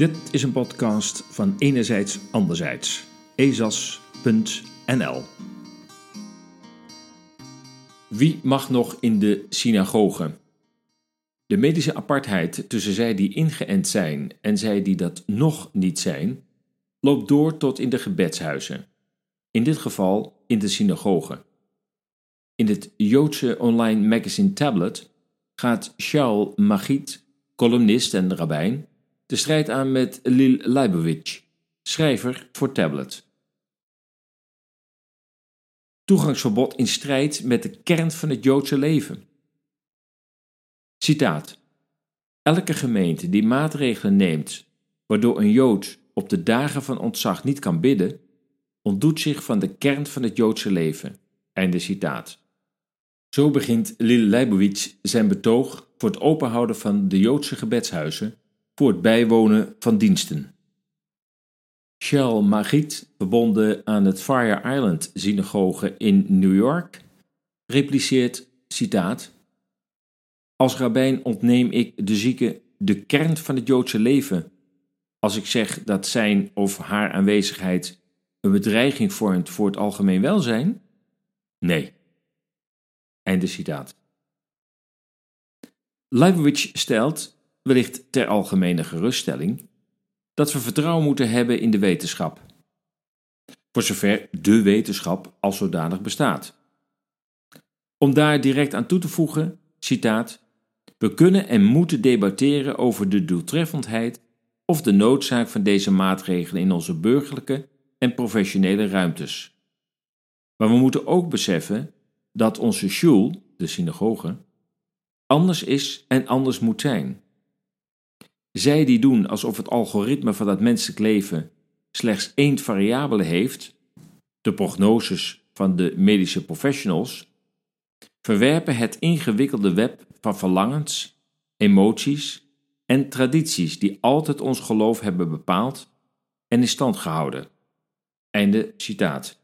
Dit is een podcast van Enerzijds Anderzijds. ezas.nl Wie mag nog in de synagoge? De medische apartheid tussen zij die ingeënt zijn en zij die dat nog niet zijn, loopt door tot in de gebedshuizen. In dit geval in de synagoge. In het Joodse online magazine Tablet gaat Shaul Magid, columnist en rabbijn, de strijd aan met Lil Leibovitch, schrijver voor Tablet. Toegangsverbod in strijd met de kern van het Joodse leven. Citaat. Elke gemeente die maatregelen neemt waardoor een Jood op de dagen van ontzag niet kan bidden, ontdoet zich van de kern van het Joodse leven. Einde citaat. Zo begint Lil Leibovitch zijn betoog voor het openhouden van de Joodse gebedshuizen voor het bijwonen van diensten. Shell Magid, verbonden aan het Fire Island synagoge in New York, repliceert, citaat, Als rabbijn ontneem ik de zieke de kern van het Joodse leven, als ik zeg dat zijn of haar aanwezigheid een bedreiging vormt voor het algemeen welzijn? Nee. Einde citaat. Leibowitz stelt wellicht ter algemene geruststelling, dat we vertrouwen moeten hebben in de wetenschap. Voor zover de wetenschap als zodanig bestaat. Om daar direct aan toe te voegen, citaat, we kunnen en moeten debatteren over de doeltreffendheid of de noodzaak van deze maatregelen in onze burgerlijke en professionele ruimtes. Maar we moeten ook beseffen dat onze shul, de synagoge, anders is en anders moet zijn. Zij die doen alsof het algoritme van dat menselijk leven slechts één variabele heeft, de prognoses van de medische professionals, verwerpen het ingewikkelde web van verlangens, emoties en tradities die altijd ons geloof hebben bepaald en in stand gehouden. Einde citaat.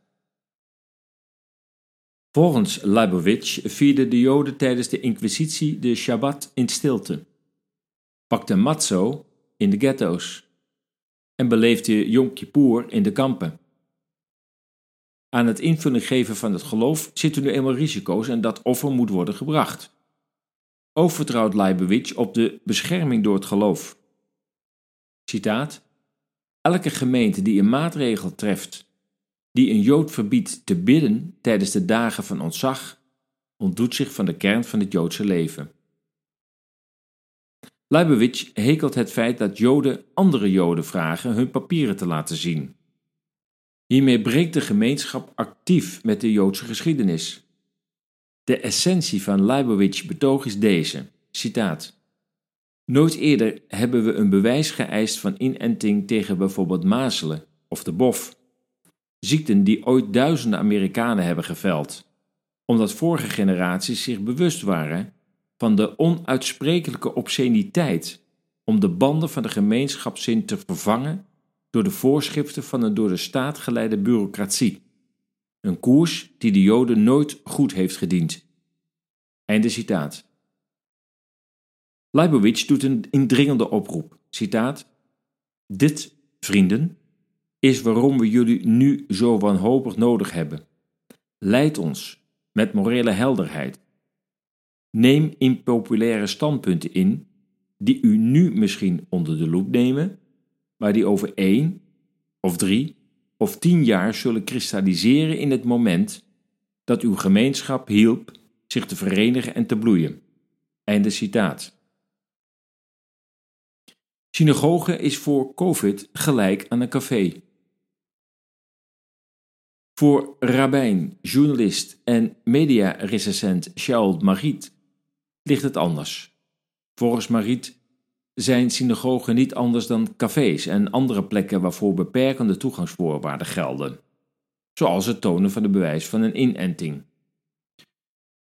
Volgens Leibowitz vierden de Joden tijdens de Inquisitie de Shabbat in stilte pakte matzo in de ghetto's en beleefde Yom Kippur in de kampen. Aan het invulling geven van het geloof zitten nu eenmaal risico's en dat offer moet worden gebracht. Ook vertrouwt Leibowitz op de bescherming door het geloof. Citaat: Elke gemeente die een maatregel treft die een Jood verbiedt te bidden tijdens de dagen van ontzag, ontdoet zich van de kern van het Joodse leven. Leibowitz hekelt het feit dat Joden andere Joden vragen hun papieren te laten zien. Hiermee breekt de gemeenschap actief met de Joodse geschiedenis. De essentie van Leibowitz' betoog is deze: citaat. Nooit eerder hebben we een bewijs geëist van inenting tegen bijvoorbeeld mazelen of de bof, ziekten die ooit duizenden Amerikanen hebben geveld, omdat vorige generaties zich bewust waren van de onuitsprekelijke obsceniteit om de banden van de gemeenschapszin te vervangen door de voorschriften van een door de staat geleide bureaucratie. Een koers die de Joden nooit goed heeft gediend. Einde citaat. Leibowitz doet een indringende oproep. Citaat: Dit, vrienden, is waarom we jullie nu zo wanhopig nodig hebben. Leid ons met morele helderheid Neem impopulaire standpunten in die u nu misschien onder de loep nemen, maar die over één of drie of tien jaar zullen kristalliseren in het moment dat uw gemeenschap hielp zich te verenigen en te bloeien. Einde citaat. Synagoge is voor COVID gelijk aan een café. Voor rabbijn, journalist en mediarecensent Shaul Marit ligt het anders. Volgens Mariet zijn synagogen niet anders dan cafés en andere plekken waarvoor beperkende toegangsvoorwaarden gelden, zoals het tonen van de bewijs van een inenting.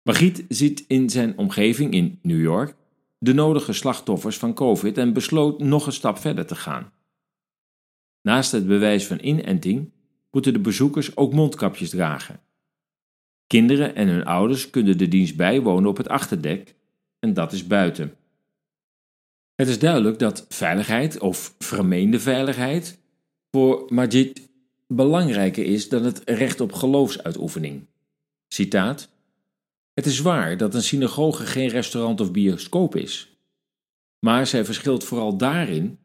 Magiet ziet in zijn omgeving in New York de nodige slachtoffers van COVID en besloot nog een stap verder te gaan. Naast het bewijs van inenting moeten de bezoekers ook mondkapjes dragen. Kinderen en hun ouders kunnen de dienst bijwonen op het achterdek en dat is buiten. Het is duidelijk dat veiligheid of vermeende veiligheid voor Majid belangrijker is dan het recht op geloofsuitoefening. Citaat: Het is waar dat een synagoge geen restaurant of bioscoop is, maar zij verschilt vooral daarin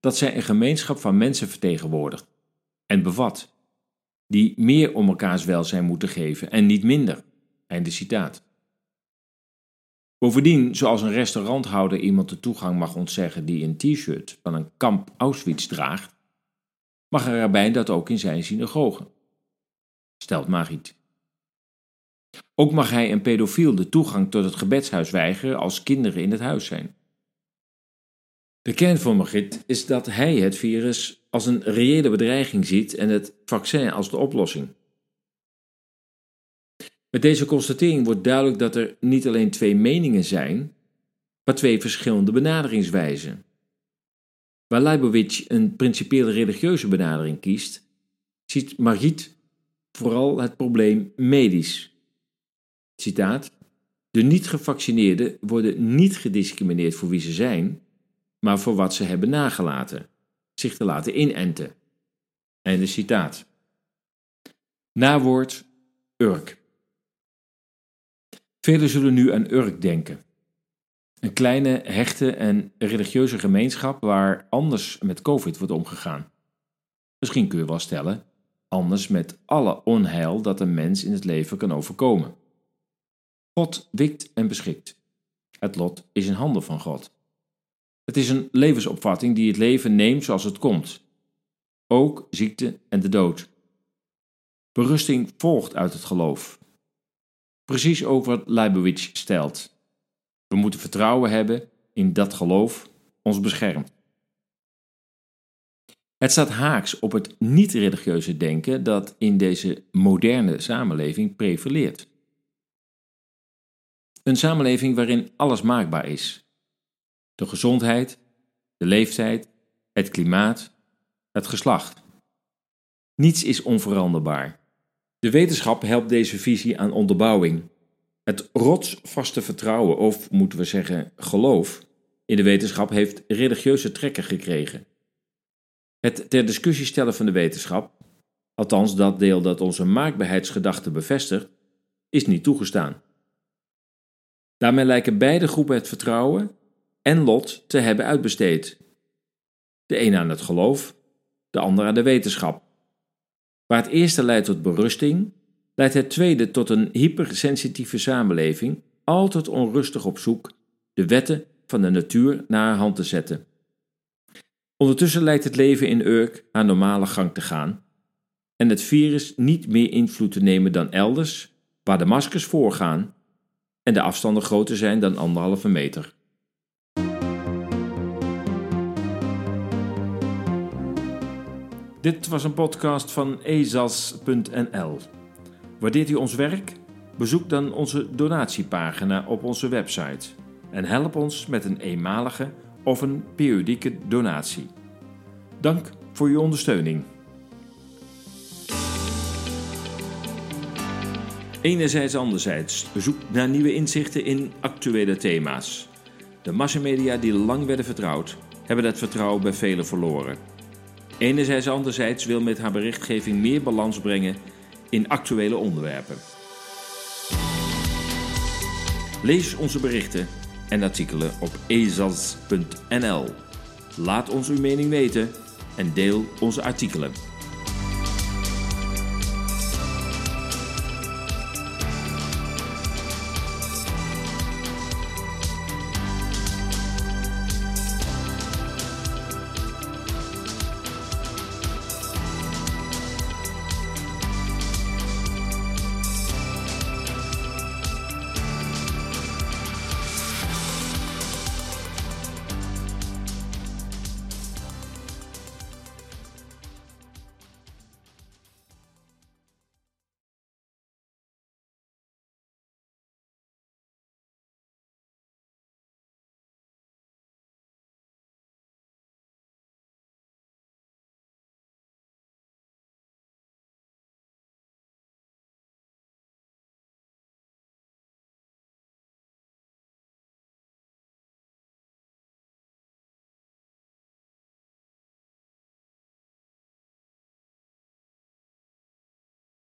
dat zij een gemeenschap van mensen vertegenwoordigt en bevat, die meer om elkaars welzijn moeten geven en niet minder. Einde citaat. Bovendien, zoals een restauranthouder iemand de toegang mag ontzeggen die een t-shirt van een kamp Auschwitz draagt, mag er erbij dat ook in zijn synagoge. Stelt Marit. Ook mag hij een pedofiel de toegang tot het gebedshuis weigeren als kinderen in het huis zijn. De kern van Magritte is dat hij het virus als een reële bedreiging ziet en het vaccin als de oplossing. Met deze constatering wordt duidelijk dat er niet alleen twee meningen zijn, maar twee verschillende benaderingswijzen. Waar Leibowitz een principieel religieuze benadering kiest, ziet Margit vooral het probleem medisch. Citaat: De niet-gevaccineerden worden niet gediscrimineerd voor wie ze zijn, maar voor wat ze hebben nagelaten, zich te laten inenten. Einde citaat. Nawoord Urk. Velen zullen nu aan Urk denken. Een kleine, hechte en religieuze gemeenschap waar anders met COVID wordt omgegaan. Misschien kun je wel stellen, anders met alle onheil dat een mens in het leven kan overkomen. God wikt en beschikt. Het lot is in handen van God. Het is een levensopvatting die het leven neemt zoals het komt. Ook ziekte en de dood. Berusting volgt uit het geloof. Precies over wat Leibowitz stelt. We moeten vertrouwen hebben in dat geloof ons beschermt. Het staat haaks op het niet-religieuze denken dat in deze moderne samenleving prevaleert. Een samenleving waarin alles maakbaar is: de gezondheid, de leeftijd, het klimaat, het geslacht. Niets is onveranderbaar. De wetenschap helpt deze visie aan onderbouwing. Het rotsvaste vertrouwen, of moeten we zeggen geloof, in de wetenschap heeft religieuze trekken gekregen. Het ter discussie stellen van de wetenschap, althans dat deel dat onze maakbaarheidsgedachte bevestigt, is niet toegestaan. Daarmee lijken beide groepen het vertrouwen en lot te hebben uitbesteed. De een aan het geloof, de ander aan de wetenschap. Waar het eerste leidt tot berusting, leidt het tweede tot een hypersensitieve samenleving, altijd onrustig op zoek de wetten van de natuur naar haar hand te zetten. Ondertussen lijkt het leven in Urk haar normale gang te gaan en het virus niet meer invloed te nemen dan elders, waar de maskers voorgaan en de afstanden groter zijn dan anderhalve meter. Dit was een podcast van ezas.nl. Waardeert u ons werk? Bezoek dan onze donatiepagina op onze website en help ons met een eenmalige of een periodieke donatie. Dank voor uw ondersteuning. Enerzijds, anderzijds, zoek naar nieuwe inzichten in actuele thema's. De massamedia die lang werden vertrouwd, hebben dat vertrouwen bij velen verloren. Enerzijds, anderzijds wil met haar berichtgeving meer balans brengen in actuele onderwerpen. Lees onze berichten en artikelen op ezas.nl. Laat ons uw mening weten en deel onze artikelen.